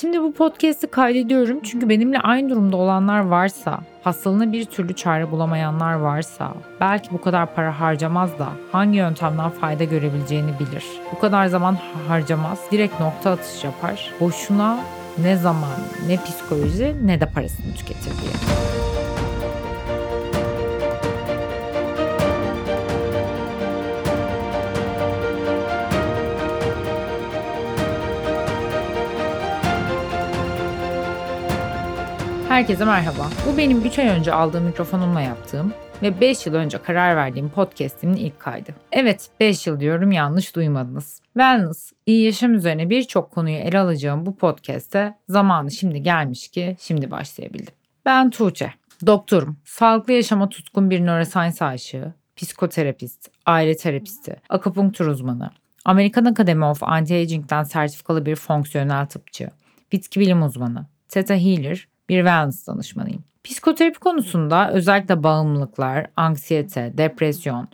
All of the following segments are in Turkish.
Şimdi bu podcast'i kaydediyorum çünkü benimle aynı durumda olanlar varsa, hastalığına bir türlü çare bulamayanlar varsa, belki bu kadar para harcamaz da hangi yöntemden fayda görebileceğini bilir. Bu kadar zaman harcamaz, direkt nokta atış yapar. Boşuna ne zaman, ne psikoloji ne de parasını tüketir diye. Herkese merhaba. Bu benim 3 ay önce aldığım mikrofonumla yaptığım ve 5 yıl önce karar verdiğim podcastimin ilk kaydı. Evet 5 yıl diyorum yanlış duymadınız. Wellness, iyi yaşam üzerine birçok konuyu ele alacağım bu podcast'te zamanı şimdi gelmiş ki şimdi başlayabildim. Ben Tuğçe, doktorum, sağlıklı yaşama tutkun bir neuroscience aşığı, psikoterapist, aile terapisti, akupunktur uzmanı, Amerikan Academy of Anti-Aging'den sertifikalı bir fonksiyonel tıpçı, bitki bilim uzmanı, Theta Healer, bir wellness danışmanıyım. Psikoterapi konusunda özellikle bağımlılıklar, anksiyete, depresyon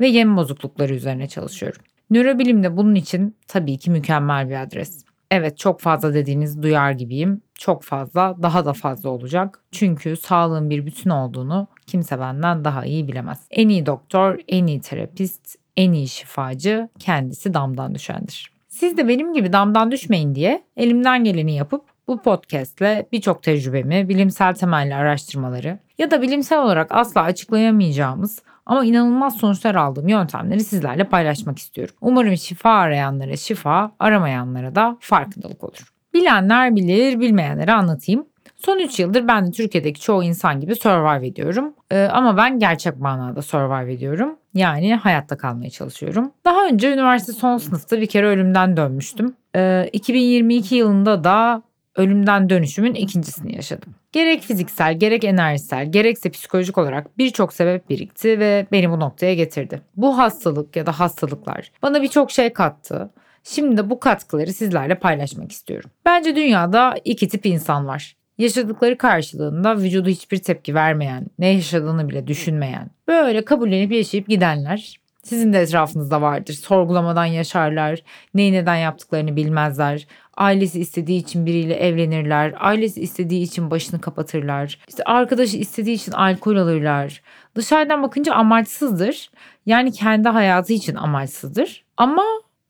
ve yem bozuklukları üzerine çalışıyorum. Nörobilimde bunun için tabii ki mükemmel bir adres. Evet çok fazla dediğiniz duyar gibiyim. Çok fazla, daha da fazla olacak. Çünkü sağlığın bir bütün olduğunu kimse benden daha iyi bilemez. En iyi doktor, en iyi terapist, en iyi şifacı kendisi damdan düşendir. Siz de benim gibi damdan düşmeyin diye elimden geleni yapıp bu podcastle birçok tecrübemi, bilimsel temelli araştırmaları ya da bilimsel olarak asla açıklayamayacağımız ama inanılmaz sonuçlar aldığım yöntemleri sizlerle paylaşmak istiyorum. Umarım şifa arayanlara şifa, aramayanlara da farkındalık olur. Bilenler bilir, bilmeyenlere anlatayım. Son 3 yıldır ben de Türkiye'deki çoğu insan gibi survive ediyorum. Ee, ama ben gerçek manada survive ediyorum. Yani hayatta kalmaya çalışıyorum. Daha önce üniversite son sınıfta bir kere ölümden dönmüştüm. Ee, 2022 yılında da ölümden dönüşümün ikincisini yaşadım. Gerek fiziksel, gerek enerjisel, gerekse psikolojik olarak birçok sebep birikti ve beni bu noktaya getirdi. Bu hastalık ya da hastalıklar bana birçok şey kattı. Şimdi de bu katkıları sizlerle paylaşmak istiyorum. Bence dünyada iki tip insan var. Yaşadıkları karşılığında vücudu hiçbir tepki vermeyen, ne yaşadığını bile düşünmeyen, böyle kabullenip yaşayıp gidenler sizin de etrafınızda vardır. Sorgulamadan yaşarlar, neyi neden yaptıklarını bilmezler. Ailesi istediği için biriyle evlenirler. Ailesi istediği için başını kapatırlar. İşte arkadaşı istediği için alkol alırlar. Dışarıdan bakınca amaçsızdır. Yani kendi hayatı için amaçsızdır. Ama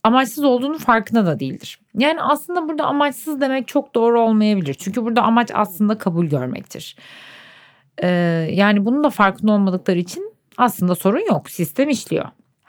amaçsız olduğunu farkında da değildir. Yani aslında burada amaçsız demek çok doğru olmayabilir. Çünkü burada amaç aslında kabul görmektir. Ee, yani bunun da farkında olmadıkları için aslında sorun yok. Sistem işliyor.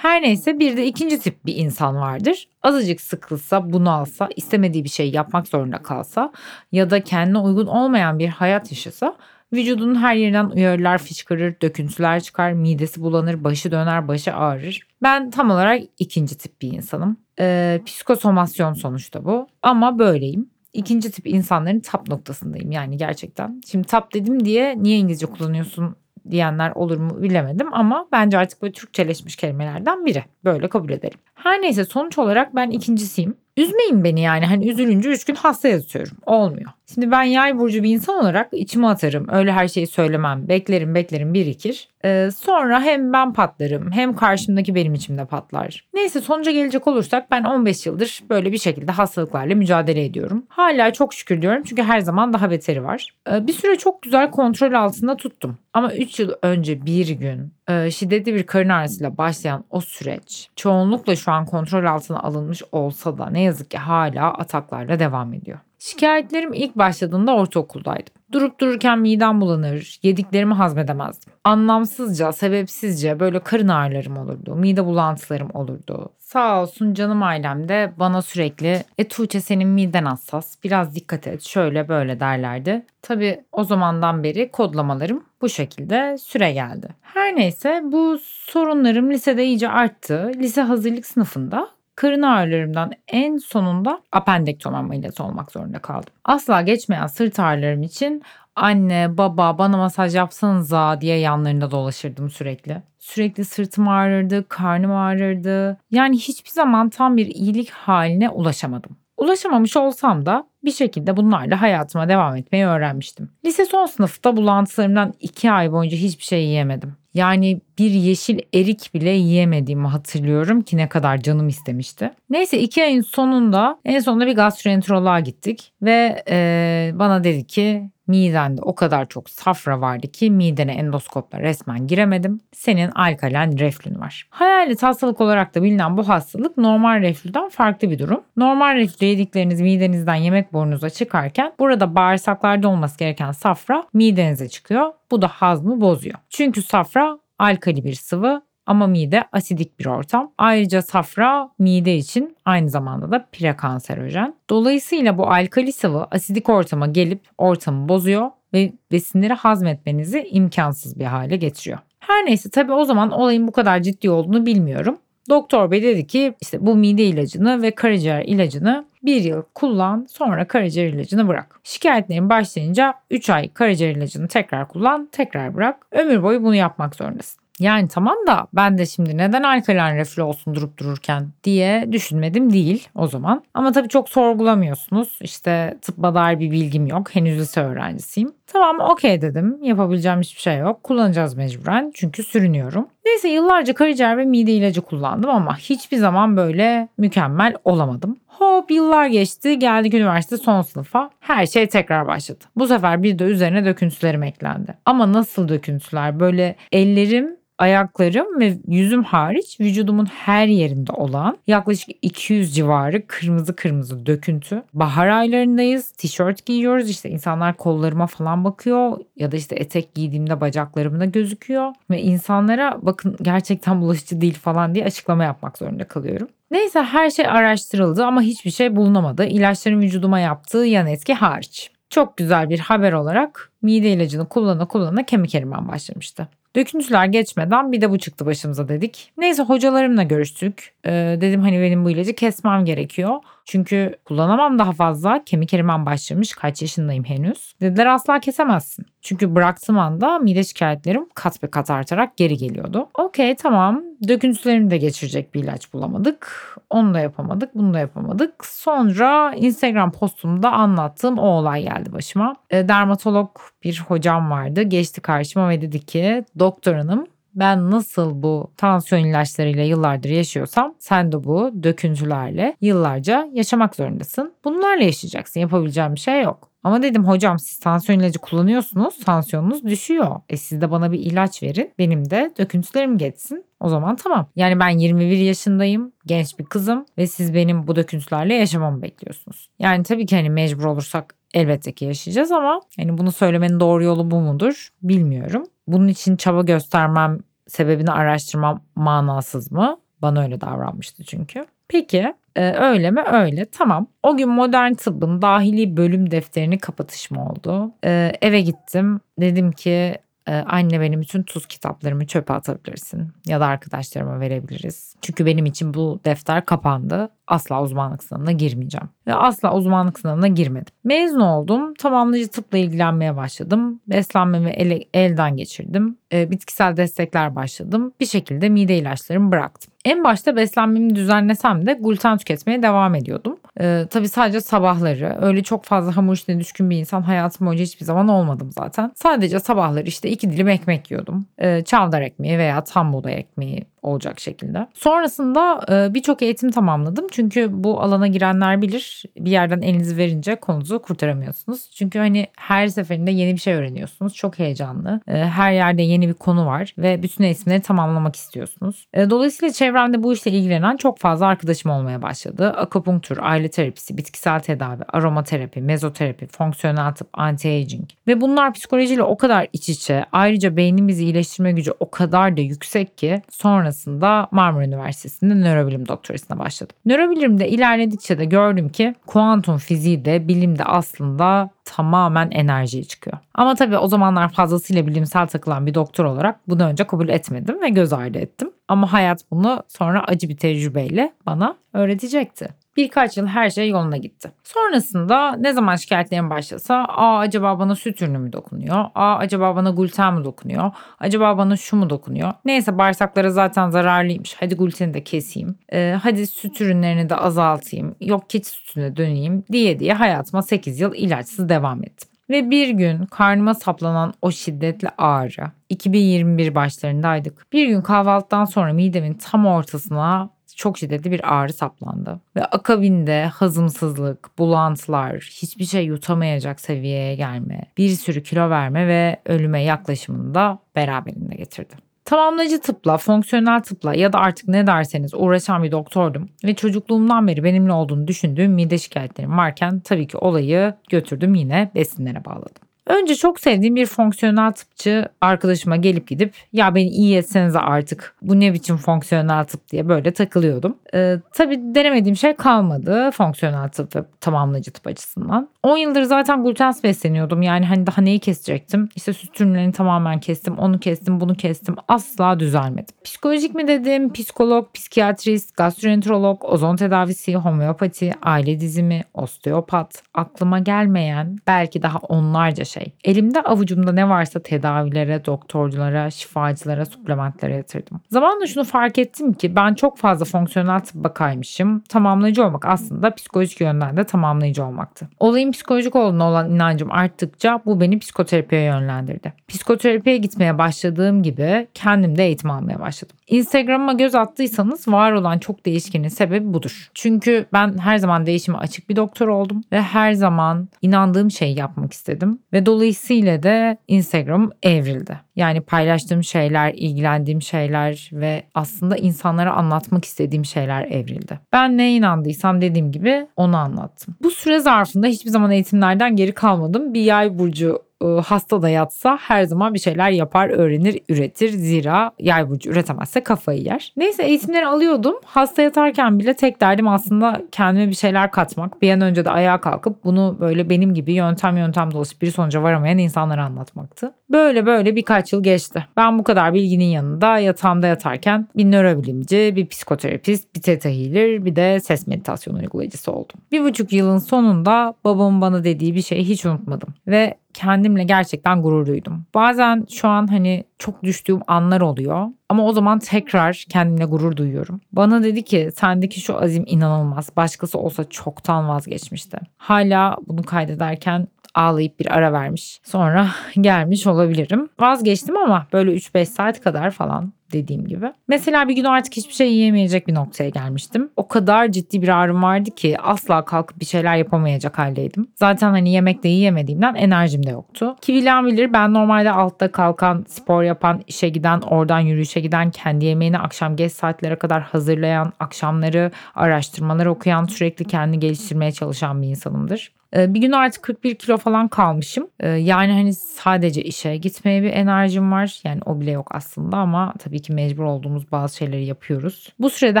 Her neyse bir de ikinci tip bir insan vardır. Azıcık sıkılsa, bunalsa, istemediği bir şey yapmak zorunda kalsa ya da kendine uygun olmayan bir hayat yaşasa vücudunun her yerinden uyarılar fışkırır, döküntüler çıkar, midesi bulanır, başı döner, başı ağrır. Ben tam olarak ikinci tip bir insanım. Ee, psikosomasyon sonuçta bu ama böyleyim. İkinci tip insanların tap noktasındayım yani gerçekten. Şimdi tap dedim diye niye İngilizce kullanıyorsun diyenler olur mu bilemedim ama bence artık böyle Türkçeleşmiş kelimelerden biri. Böyle kabul edelim. Her neyse sonuç olarak ben ikincisiyim. Üzmeyin beni yani hani üzülünce üç gün hasta yatıyorum. Olmuyor. Şimdi ben yay burcu bir insan olarak içime atarım. Öyle her şeyi söylemem. Beklerim beklerim birikir. Ee, sonra hem ben patlarım hem karşımdaki benim içimde patlar. Neyse sonuca gelecek olursak ben 15 yıldır böyle bir şekilde hastalıklarla mücadele ediyorum. Hala çok şükür diyorum çünkü her zaman daha beteri var. Ee, bir süre çok güzel kontrol altında tuttum. Ama 3 yıl önce bir gün şiddetli bir karın ağrısıyla başlayan o süreç çoğunlukla şu an kontrol altına alınmış olsa da ne yazık ki hala ataklarla devam ediyor. Şikayetlerim ilk başladığında ortaokuldaydım. Durup dururken midem bulanır, yediklerimi hazmedemezdim. Anlamsızca, sebepsizce böyle karın ağrılarım olurdu, mide bulantılarım olurdu. Sağ olsun canım ailem de bana sürekli e Tuğçe senin miden hassas, biraz dikkat et, şöyle böyle derlerdi. Tabii o zamandan beri kodlamalarım bu şekilde süre geldi. Her neyse bu sorunlarım lisede iyice arttı. Lise hazırlık sınıfında karın ağrılarımdan en sonunda apendektom ameliyatı olmak zorunda kaldım. Asla geçmeyen sırt ağrılarım için anne baba bana masaj yapsanıza diye yanlarında dolaşırdım sürekli. Sürekli sırtım ağrırdı, karnım ağrırdı. Yani hiçbir zaman tam bir iyilik haline ulaşamadım. Ulaşamamış olsam da bir şekilde bunlarla hayatıma devam etmeyi öğrenmiştim. Lise son sınıfta bulantılarımdan iki ay boyunca hiçbir şey yiyemedim. Yani bir yeşil erik bile yiyemediğimi hatırlıyorum ki ne kadar canım istemişti. Neyse iki ayın sonunda en sonunda bir gastroenteroloğa gittik ve e, bana dedi ki midende o kadar çok safra vardı ki midene endoskopla resmen giremedim. Senin alkalen reflün var. Hayalet hastalık olarak da bilinen bu hastalık normal reflüden farklı bir durum. Normal reflü yedikleriniz midenizden yemek borunuza çıkarken burada bağırsaklarda olması gereken safra midenize çıkıyor. Bu da hazmı bozuyor. Çünkü safra alkali bir sıvı ama mide asidik bir ortam. Ayrıca safra mide için aynı zamanda da prekanserojen. Dolayısıyla bu alkali sıvı asidik ortama gelip ortamı bozuyor ve besinleri hazmetmenizi imkansız bir hale getiriyor. Her neyse tabii o zaman olayın bu kadar ciddi olduğunu bilmiyorum. Doktor bey dedi ki işte bu mide ilacını ve karaciğer ilacını bir yıl kullan sonra karaciğer ilacını bırak. Şikayetlerin başlayınca 3 ay karaciğer ilacını tekrar kullan tekrar bırak. Ömür boyu bunu yapmak zorundasın. Yani tamam da ben de şimdi neden alkalen reflü olsun durup dururken diye düşünmedim değil o zaman. Ama tabii çok sorgulamıyorsunuz. İşte tıbba dair bir bilgim yok. Henüz lise öğrencisiyim. Tamam okey dedim. Yapabileceğim hiçbir şey yok. Kullanacağız mecburen çünkü sürünüyorum. Neyse yıllarca karaciğer ve mide ilacı kullandım ama hiçbir zaman böyle mükemmel olamadım. Hop yıllar geçti geldik üniversite son sınıfa. Her şey tekrar başladı. Bu sefer bir de üzerine döküntülerim eklendi. Ama nasıl döküntüler? Böyle ellerim ayaklarım ve yüzüm hariç vücudumun her yerinde olan yaklaşık 200 civarı kırmızı kırmızı döküntü. Bahar aylarındayız. Tişört giyiyoruz. İşte insanlar kollarıma falan bakıyor ya da işte etek giydiğimde bacaklarımda gözüküyor ve insanlara bakın gerçekten bulaşıcı değil falan diye açıklama yapmak zorunda kalıyorum. Neyse her şey araştırıldı ama hiçbir şey bulunamadı. İlaçların vücuduma yaptığı yan etki hariç. Çok güzel bir haber olarak mide ilacını kullana kullana kemik erimem başlamıştı. Döküntüler geçmeden bir de bu çıktı başımıza dedik. Neyse hocalarımla görüştük. Ee, dedim hani benim bu ilacı kesmem gerekiyor. Çünkü kullanamam daha fazla. Kemik erimem başlamış. Kaç yaşındayım henüz. Dediler asla kesemezsin. Çünkü bıraktığım anda mide şikayetlerim kat be kat artarak geri geliyordu. Okey tamam. Döküntülerimi de geçirecek bir ilaç bulamadık. Onu da yapamadık. Bunu da yapamadık. Sonra Instagram postumda anlattığım o olay geldi başıma. E, dermatolog bir hocam vardı. Geçti karşıma ve dedi ki doktor hanım ben nasıl bu tansiyon ilaçlarıyla yıllardır yaşıyorsam sen de bu döküntülerle yıllarca yaşamak zorundasın. Bunlarla yaşayacaksın. Yapabileceğim bir şey yok. Ama dedim hocam siz tansiyon ilacı kullanıyorsunuz. Tansiyonunuz düşüyor. E siz de bana bir ilaç verin. Benim de döküntülerim geçsin. O zaman tamam. Yani ben 21 yaşındayım. Genç bir kızım. Ve siz benim bu döküntülerle yaşamamı bekliyorsunuz. Yani tabii ki hani mecbur olursak elbette ki yaşayacağız ama hani bunu söylemenin doğru yolu bu mudur bilmiyorum. Bunun için çaba göstermem, sebebini araştırmam manasız mı? Bana öyle davranmıştı çünkü. Peki e, öyle mi? Öyle. Tamam. O gün modern tıbbın dahili bölüm defterini kapatışma oldu. E, eve gittim. Dedim ki anne benim bütün tuz kitaplarımı çöpe atabilirsin ya da arkadaşlarıma verebiliriz. Çünkü benim için bu defter kapandı. Asla uzmanlık sınavına girmeyeceğim. Ve asla uzmanlık sınavına girmedim. Mezun oldum. Tamamlayıcı tıpla ilgilenmeye başladım. Beslenmemi ele, elden geçirdim. E, bitkisel destekler başladım. Bir şekilde mide ilaçlarımı bıraktım. En başta beslenmemi düzenlesem de gluten tüketmeye devam ediyordum. Ee, tabii sadece sabahları. Öyle çok fazla hamur işine düşkün bir insan hayatım boyunca hiçbir zaman olmadım zaten. Sadece sabahları işte iki dilim ekmek yiyordum. Ee, çavdar ekmeği veya tam buğday ekmeği olacak şekilde. Sonrasında e, birçok eğitim tamamladım. Çünkü bu alana girenler bilir bir yerden elinizi verince konunuzu kurtaramıyorsunuz. Çünkü hani her seferinde yeni bir şey öğreniyorsunuz. Çok heyecanlı. E, her yerde yeni bir konu var ve bütün eğitimleri tamamlamak istiyorsunuz. E, dolayısıyla çevremde bu işle ilgilenen çok fazla arkadaşım olmaya başladı. Akupunktur, aile terapisi, bitkisel tedavi, aromaterapi, mezoterapi, fonksiyonel tıp, anti-aging ve bunlar psikolojiyle o kadar iç içe. Ayrıca beynimizi iyileştirme gücü o kadar da yüksek ki sonra sonrasında Marmara Üniversitesi'nde nörobilim doktorasına başladım. Nörobilimde ilerledikçe de gördüm ki kuantum fiziği de bilimde aslında tamamen enerjiye çıkıyor. Ama tabii o zamanlar fazlasıyla bilimsel takılan bir doktor olarak bunu önce kabul etmedim ve göz ardı ettim. Ama hayat bunu sonra acı bir tecrübeyle bana öğretecekti. Birkaç yıl her şey yoluna gitti. Sonrasında ne zaman şikayetlerim başlasa aa acaba bana süt ürünü mü dokunuyor? Aa acaba bana gluten mi dokunuyor? Acaba bana şu mu dokunuyor? Neyse bağırsaklara zaten zararlıymış. Hadi gluteni de keseyim. Ee, hadi süt ürünlerini de azaltayım. Yok keçi sütüne döneyim diye diye hayatıma 8 yıl ilaçsız devam ettim. Ve bir gün karnıma saplanan o şiddetli ağrı 2021 başlarındaydık. Bir gün kahvaltıdan sonra midemin tam ortasına çok şiddetli bir ağrı saplandı. Ve akabinde hazımsızlık, bulantılar, hiçbir şey yutamayacak seviyeye gelme, bir sürü kilo verme ve ölüme yaklaşımını da beraberinde getirdi. Tamamlayıcı tıpla, fonksiyonel tıpla ya da artık ne derseniz uğraşan bir doktordum ve çocukluğumdan beri benimle olduğunu düşündüğüm mide şikayetlerim varken tabii ki olayı götürdüm yine besinlere bağladım. Önce çok sevdiğim bir fonksiyonel tıpçı arkadaşıma gelip gidip ya beni iyi etsenize artık bu ne biçim fonksiyonel tıp diye böyle takılıyordum. Ee, tabii denemediğim şey kalmadı fonksiyonel tıp ve tamamlayıcı tıp açısından. 10 yıldır zaten glutensiz besleniyordum yani hani daha neyi kesecektim? İşte süt ürünlerini tamamen kestim, onu kestim, bunu kestim. Asla düzelmedim. Psikolojik mi dedim, psikolog, psikiyatrist, gastroenterolog, ozon tedavisi, homeopati, aile dizimi, osteopat, aklıma gelmeyen belki daha onlarca şey. Elimde avucumda ne varsa tedavilere, doktorlara, şifacılara, suplementlere yatırdım. Zamanla şunu fark ettim ki ben çok fazla fonksiyonel tıbba kaymışım. Tamamlayıcı olmak aslında psikolojik yönden de tamamlayıcı olmaktı. Olayın psikolojik olduğuna olan inancım arttıkça bu beni psikoterapiye yönlendirdi. Psikoterapiye gitmeye başladığım gibi kendim de eğitim almaya başladım. Instagram'a göz attıysanız var olan çok değişkenin sebebi budur. Çünkü ben her zaman değişime açık bir doktor oldum ve her zaman inandığım şeyi yapmak istedim ve dolayısıyla da Instagram evrildi. Yani paylaştığım şeyler, ilgilendiğim şeyler ve aslında insanlara anlatmak istediğim şeyler evrildi. Ben neye inandıysam dediğim gibi onu anlattım. Bu süre zarfında hiçbir zaman eğitimlerden geri kalmadım. Bir yay burcu hasta da yatsa her zaman bir şeyler yapar, öğrenir, üretir. Zira yay burcu üretemezse kafayı yer. Neyse eğitimleri alıyordum. Hasta yatarken bile tek derdim aslında kendime bir şeyler katmak. Bir an önce de ayağa kalkıp bunu böyle benim gibi yöntem yöntem dolaşıp bir sonuca varamayan insanlara anlatmaktı. Böyle böyle birkaç yıl geçti. Ben bu kadar bilginin yanında yatağımda yatarken bir nörobilimci, bir psikoterapist, bir teta healer, bir de ses meditasyon uygulayıcısı oldum. Bir buçuk yılın sonunda babamın bana dediği bir şeyi hiç unutmadım. Ve kendimle gerçekten gurur duydum. Bazen şu an hani çok düştüğüm anlar oluyor ama o zaman tekrar kendimle gurur duyuyorum. Bana dedi ki sendeki şu azim inanılmaz. Başkası olsa çoktan vazgeçmişti. Hala bunu kaydederken ağlayıp bir ara vermiş. Sonra gelmiş olabilirim. Vazgeçtim ama böyle 3-5 saat kadar falan dediğim gibi. Mesela bir gün artık hiçbir şey yiyemeyecek bir noktaya gelmiştim. O kadar ciddi bir ağrım vardı ki asla kalkıp bir şeyler yapamayacak haldeydim. Zaten hani yemek de yiyemediğimden enerjim de yoktu. Ki bilen bilir ben normalde altta kalkan, spor yapan, işe giden, oradan yürüyüşe giden, kendi yemeğini akşam geç saatlere kadar hazırlayan, akşamları araştırmalar okuyan, sürekli kendini geliştirmeye çalışan bir insanımdır. Ee, bir gün artık 41 kilo falan kalmışım. Ee, yani hani sadece işe gitmeye bir enerjim var. Yani o bile yok aslında ama tabii ki mecbur olduğumuz bazı şeyleri yapıyoruz. Bu sürede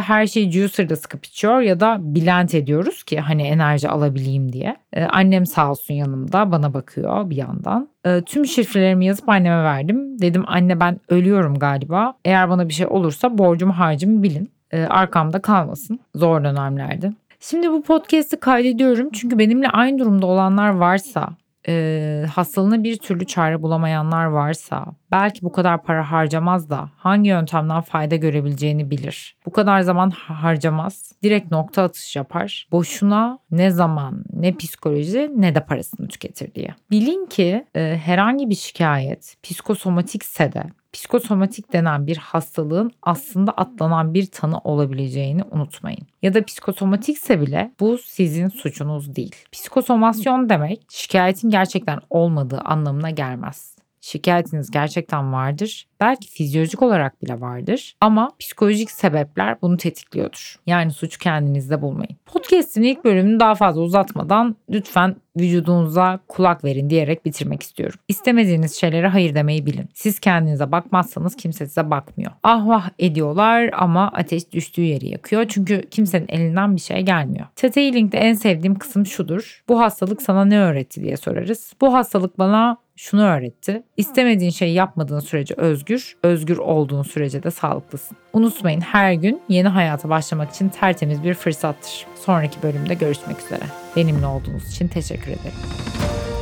her şeyi juicer'da sıkıp içiyor ya da blend ediyoruz ki hani enerji alabileyim diye. Ee, annem sağ olsun yanımda bana bakıyor bir yandan. Tüm şifrelerimi yazıp anneme verdim. Dedim anne ben ölüyorum galiba. Eğer bana bir şey olursa borcumu harcımı bilin. Arkamda kalmasın. Zor dönemlerdi. Şimdi bu podcast'i kaydediyorum çünkü benimle aynı durumda olanlar varsa, e, hastalığına bir türlü çare bulamayanlar varsa, belki bu kadar para harcamaz da hangi yöntemden fayda görebileceğini bilir. Bu kadar zaman harcamaz, direkt nokta atış yapar. Boşuna ne zaman, ne psikoloji ne de parasını tüketir diye. Bilin ki e, herhangi bir şikayet psikosomatikse de psikosomatik denen bir hastalığın aslında atlanan bir tanı olabileceğini unutmayın. Ya da psikosomatikse bile bu sizin suçunuz değil. Psikosomasyon demek şikayetin gerçekten olmadığı anlamına gelmez. Şikayetiniz gerçekten vardır. Belki fizyolojik olarak bile vardır. Ama psikolojik sebepler bunu tetikliyordur. Yani suçu kendinizde bulmayın. Podcast'in ilk bölümünü daha fazla uzatmadan lütfen vücudunuza kulak verin diyerek bitirmek istiyorum. İstemediğiniz şeylere hayır demeyi bilin. Siz kendinize bakmazsanız kimse size bakmıyor. Ah vah ediyorlar ama ateş düştüğü yeri yakıyor. Çünkü kimsenin elinden bir şey gelmiyor. Tete Healing'de en sevdiğim kısım şudur. Bu hastalık sana ne öğretti diye sorarız. Bu hastalık bana şunu öğretti. İstemediğin şeyi yapmadığın sürece özgür, özgür olduğun sürece de sağlıklısın. Unutmayın her gün yeni hayata başlamak için tertemiz bir fırsattır. Sonraki bölümde görüşmek üzere. Benimle olduğunuz için teşekkür ederim.